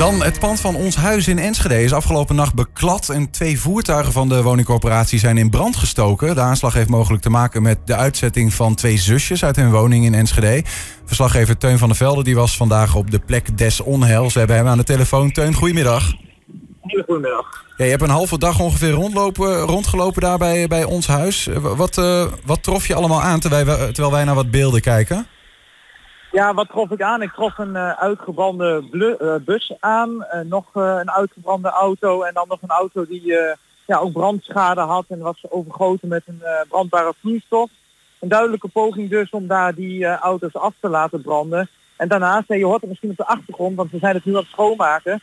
Dan het pand van ons huis in Enschede is afgelopen nacht beklad en twee voertuigen van de woningcorporatie zijn in brand gestoken. De aanslag heeft mogelijk te maken met de uitzetting van twee zusjes uit hun woning in Enschede. Verslaggever Teun van der Velde die was vandaag op de plek des onheils. We hebben hem aan de telefoon. Teun, goedemiddag. Goedemiddag. Ja, je hebt een halve dag ongeveer rondlopen, rondgelopen daar bij, bij ons huis. Wat, uh, wat trof je allemaal aan terwijl, we, terwijl wij naar wat beelden kijken? Ja, wat trof ik aan? Ik trof een uh, uitgebrande uh, bus aan, uh, nog een uitgebrande auto en dan nog een auto die ja, ook brandschade had en was overgoten met een brandbare vloeistof. Een duidelijke poging dus om daar die auto's af te laten branden. En daarnaast, je hoort het misschien op de achtergrond, want we zijn het nu aan het schoonmaken,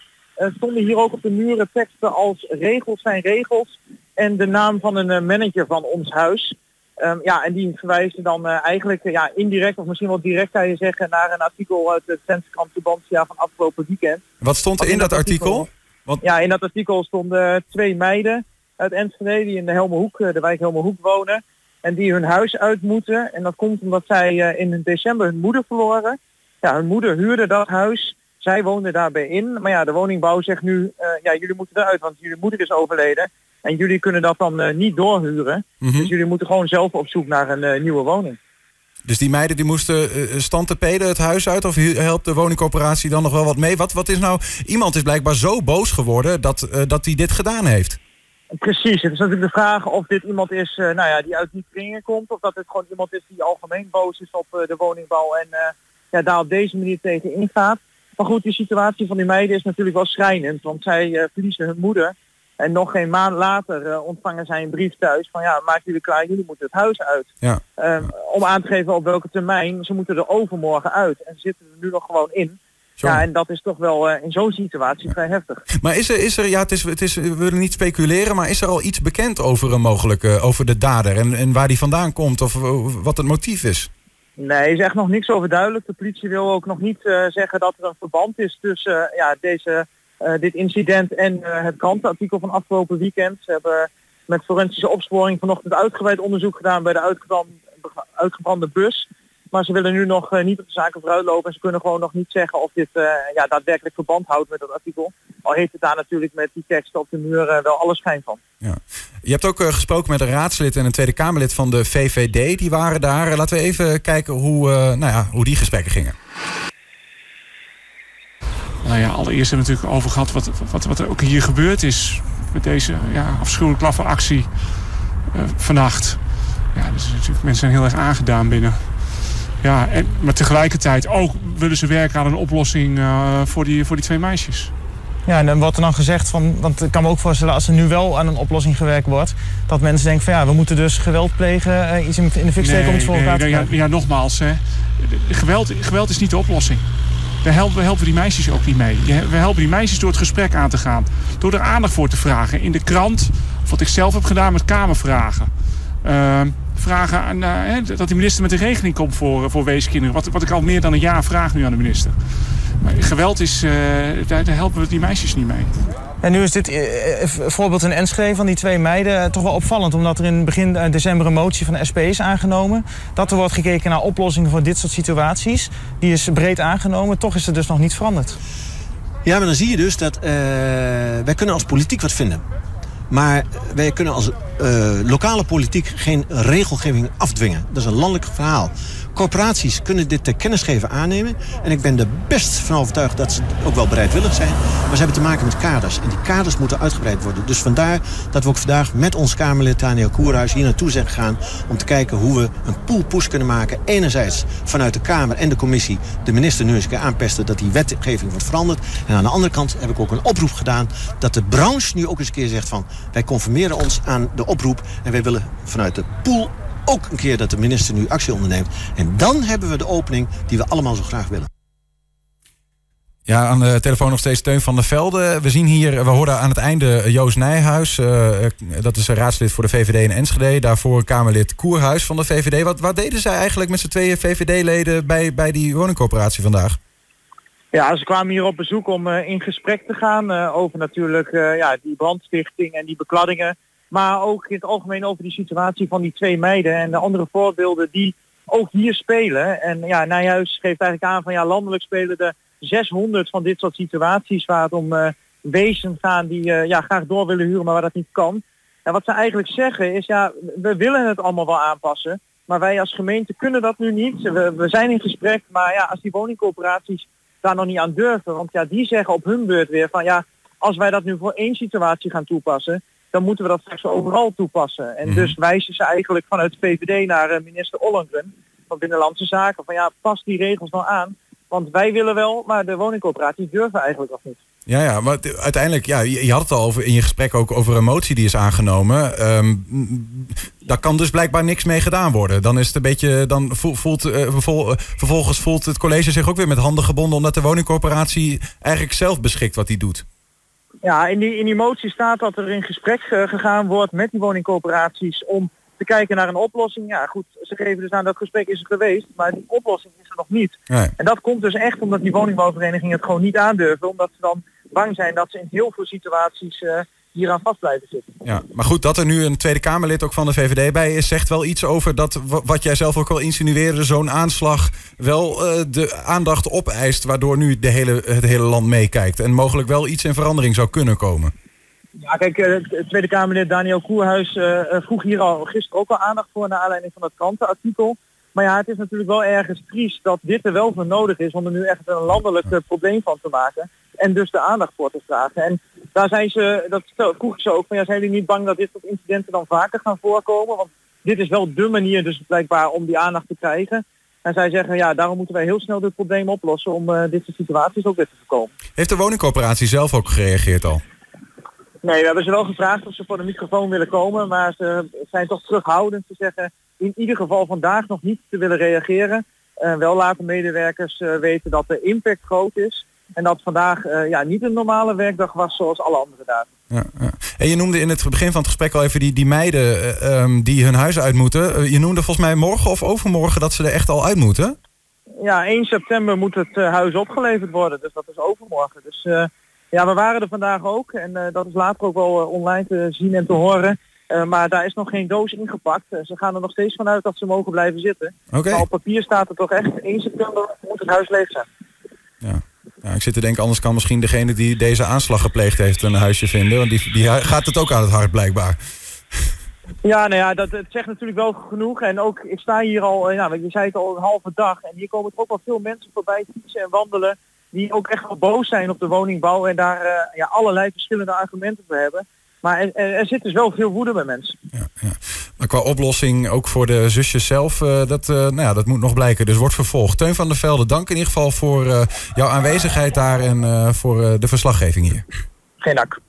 stonden hier ook op de muren teksten als regels zijn regels en de naam van een manager van ons huis. Um, ja, en die verwijzen dan uh, eigenlijk uh, ja, indirect of misschien wel direct kan je zeggen naar een artikel uit de Twentse krant Tubantia van afgelopen weekend. Wat stond er in dat artikel? artikel? Want... Ja, in dat artikel stonden twee meiden uit Enschede die in de Helmerhoek, de wijk Helmerhoek wonen. En die hun huis uit moeten. En dat komt omdat zij uh, in december hun moeder verloren. Ja, hun moeder huurde dat huis. Zij woonden daarbij in. Maar ja, de woningbouw zegt nu, ja, jullie moeten eruit, want jullie moeder is overleden. En jullie kunnen dat dan uh, niet doorhuren. Mm -hmm. Dus jullie moeten gewoon zelf op zoek naar een uh, nieuwe woning. Dus die meiden die moesten uh, stand te peden het huis uit? Of helpt de woningcorporatie dan nog wel wat mee? Wat, wat is nou... Iemand is blijkbaar zo boos geworden dat hij dat dit gedaan heeft. Precies. Het is natuurlijk de vraag of dit iemand is nou ja, die uit die kringen komt. Of dat het gewoon iemand is die algemeen boos is op de woningbouw. En ja, daar op deze manier tegen ingaat. Maar goed, die situatie van die meiden is natuurlijk wel schrijnend. Want zij verliezen hun moeder. En nog geen maand later uh, ontvangen zij een brief thuis van ja, maak jullie klaar, jullie moeten het huis uit. Ja. Um, om aan te geven op welke termijn, ze moeten er overmorgen uit. En ze zitten er nu nog gewoon in. Ja, en dat is toch wel uh, in zo'n situatie vrij heftig. Maar is er, is er ja, het is, het is, we willen niet speculeren, maar is er al iets bekend over een mogelijke, over de dader en, en waar die vandaan komt of wat het motief is? Nee, is echt nog niks over duidelijk. De politie wil ook nog niet uh, zeggen dat er een verband is tussen ja, deze dit incident en uh, het krantenartikel van afgelopen weekend. Ze hebben met forensische opsporing vanochtend uitgebreid onderzoek gedaan bij de uitgebrande, bus. Maar ze willen nu nog uh, niet op de zaken vooruitlopen en ze kunnen gewoon nog niet zeggen of dit ja, daadwerkelijk verband houdt met dat artikel. Al heeft het daar natuurlijk met die teksten op de muur wel alle schijn van. Ja. Je hebt ook gesproken met een raadslid en een Tweede Kamerlid van de VVD. Die waren daar. Laten we even kijken hoe, nou ja, hoe die gesprekken gingen. Nou ja, allereerst hebben we natuurlijk over gehad wat, wat, wat er ook hier gebeurd is. Met deze ja, afschuwelijke actie uh, vannacht. Ja, dus natuurlijk, mensen zijn heel erg aangedaan binnen. Ja, en, maar tegelijkertijd ook willen ze werken aan een oplossing uh, voor, die, voor die twee meisjes. Ja, en wat er dan gezegd van, want ik kan me ook voorstellen als er nu wel aan een oplossing gewerkt wordt, dat mensen denken van ja, we moeten dus geweld plegen, uh, iets in de fik steken nee, om het voor elkaar nee, te krijgen. Ja, ja, nogmaals, hè. Geweld, geweld is niet de oplossing. Daar helpen, we helpen die meisjes ook niet mee. We helpen die meisjes door het gesprek aan te gaan. Door er aandacht voor te vragen. In de krant, of wat ik zelf heb gedaan met kamervragen. Uh, vragen aan, uh, dat de minister met een regeling komt voor, voor weeskinderen. Wat, wat ik al meer dan een jaar vraag nu aan de minister. Maar geweld is, daar, daar helpen we die meisjes niet mee. En nu is dit uh, voorbeeld in Enschede van die twee meiden toch wel opvallend. Omdat er in begin december een motie van de SP is aangenomen. Dat er wordt gekeken naar oplossingen voor dit soort situaties. Die is breed aangenomen. Toch is het dus nog niet veranderd. Ja, maar dan zie je dus dat wij kunnen als politiek wat vinden. Maar wij kunnen als uh, lokale politiek geen regelgeving afdwingen. Dat is een landelijk verhaal. Corporaties kunnen dit ter kennisgeven aannemen. En ik ben er best van overtuigd dat ze ook wel bereidwillig zijn. Maar ze hebben te maken met kaders. En die kaders moeten uitgebreid worden. Dus vandaar dat we ook vandaag met ons Kamerlid Daniel Koerhuis hier naartoe zijn gegaan. Om te kijken hoe we een pool-push kunnen maken. Enerzijds vanuit de Kamer en de commissie de minister nu eens een keer aanpesten dat die wetgeving wordt veranderd. En aan de andere kant heb ik ook een oproep gedaan dat de branche nu ook eens een keer zegt van wij conformeren ons aan de oproep. En wij willen vanuit de pool ook een keer dat de minister nu actie onderneemt. En dan hebben we de opening die we allemaal zo graag willen. Ja, aan de telefoon nog steeds Teun van der Velde. We zien hier, we hoorden aan het einde Joost Nijhuis. Uh, dat is een raadslid voor de VVD in Enschede. Daarvoor Kamerlid Koerhuis van de VVD. Wat, wat deden zij eigenlijk met z'n tweeën VVD-leden bij, bij die woningcorporatie vandaag? Ja, ze kwamen hier op bezoek om uh, in gesprek te gaan uh, over natuurlijk ja, die brandstichting en die bekladdingen. Maar ook in het algemeen over die situatie van die twee meiden en de andere voorbeelden die ook hier spelen. En ja, Nijhuis geeft eigenlijk aan van ja, landelijk spelen de 600 van dit soort situaties waar het om uh, wezen gaan die ja, graag door willen huren, maar waar dat niet kan. En wat ze eigenlijk zeggen is, ja, we willen het allemaal wel aanpassen, maar wij als gemeente kunnen dat nu niet. We, we zijn in gesprek, maar ja, als die woningcoöperaties daar nog niet aan durven, want ja, die zeggen op hun beurt weer van ja, als wij dat nu voor één situatie gaan toepassen, dan moeten we dat straks overal toepassen. En mhm. dus wijzen ze eigenlijk vanuit de VVD naar uh, minister Ollengren van Binnenlandse Zaken. Van ja, pas die regels nou aan. Want wij willen wel, maar de woningcoöperaties durven eigenlijk nog niet. Ja, ja, maar uiteindelijk, ja, je had het al over in je gesprek ook over een motie die is aangenomen. Um, daar kan dus blijkbaar niks mee gedaan worden. Dan is het een beetje, dan voelt, uh, vervolgens voelt het college zich ook weer met handen gebonden, omdat de woningcorporatie eigenlijk zelf beschikt wat hij doet. Ja, in die, in die motie staat dat er in gesprek uh, gegaan wordt met die woningcoöperaties om te kijken naar een oplossing. Ja goed, ze geven dus aan dat gesprek is er geweest, maar die oplossing is er nog niet. Nee. En dat komt dus echt omdat die woningbouwverenigingen het gewoon niet aandurven, omdat ze dan bang zijn dat ze in heel veel situaties uh, hier aan vast blijven zitten. Ja, maar goed, dat er nu een Tweede Kamerlid ook van de VVD bij is, zegt wel iets over dat wat jij zelf ook al insinueerde, zo'n aanslag wel uh, de aandacht opeist, waardoor nu de hele, het hele land meekijkt en mogelijk wel iets in verandering zou kunnen komen. Ja, kijk, uh, Tweede Kamerlid Daniel Koerhuis uh, vroeg hier al gisteren ook al aandacht voor naar aanleiding van dat krantenartikel. Maar ja, het is natuurlijk wel ergens triest dat dit er wel voor nodig is om er nu echt een landelijk probleem van te maken. En dus de aandacht voor te vragen. En daar zijn ze, dat vroeg ze ook van ja, zijn jullie niet bang dat dit soort incidenten dan vaker gaan voorkomen? Want dit is wel de manier dus blijkbaar om die aandacht te krijgen. En zij zeggen ja, daarom moeten wij heel snel dit probleem oplossen om uh, dit soort situaties ook weer te voorkomen. Heeft de woningcoöperatie zelf ook gereageerd al? Nee, we hebben ze wel gevraagd of ze voor de microfoon willen komen, maar ze zijn toch terughoudend te zeggen in ieder geval vandaag nog niet te willen reageren. Uh, wel laten medewerkers uh, weten dat de impact groot is. En dat vandaag uh, ja, niet een normale werkdag was zoals alle andere dagen. Ja, ja. En je noemde in het begin van het gesprek al even die, die meiden um, die hun huis uit moeten. je noemde volgens mij morgen of overmorgen dat ze er echt al uit moeten? Ja, 1 september moet het huis opgeleverd worden. Dus dat is overmorgen. Dus ja, we waren er vandaag ook. En dat is later ook wel online te zien en te horen. Uh, maar daar is nog geen doos ingepakt. Uh, ze gaan er nog steeds vanuit dat ze mogen blijven zitten. Okay. Maar op papier staat er toch echt 1 september moet het huis leeg zijn. Ik zit te denken, anders kan misschien degene die deze aanslag gepleegd heeft een huisje vinden. Want die, die gaat het ook aan het hart blijkbaar. Ja, nou ja, dat het zegt natuurlijk wel genoeg. En ook, ik sta hier al, ja, je zei het al, een halve dag. En hier komen ook al veel mensen voorbij fietsen en wandelen. Die ook echt wel boos zijn op de woningbouw. En daar uh, ja, allerlei verschillende argumenten voor hebben. Maar er, er, zit dus wel veel woede bij mensen. Ja, ja. Maar qua oplossing, ook voor de zusjes zelf, uh, dat, uh, nou ja, dat moet nog blijken. Dus wordt vervolgd. Teun van der Velde, dank in ieder geval voor uh, jouw aanwezigheid daar en voor de verslaggeving hier. Geen dank.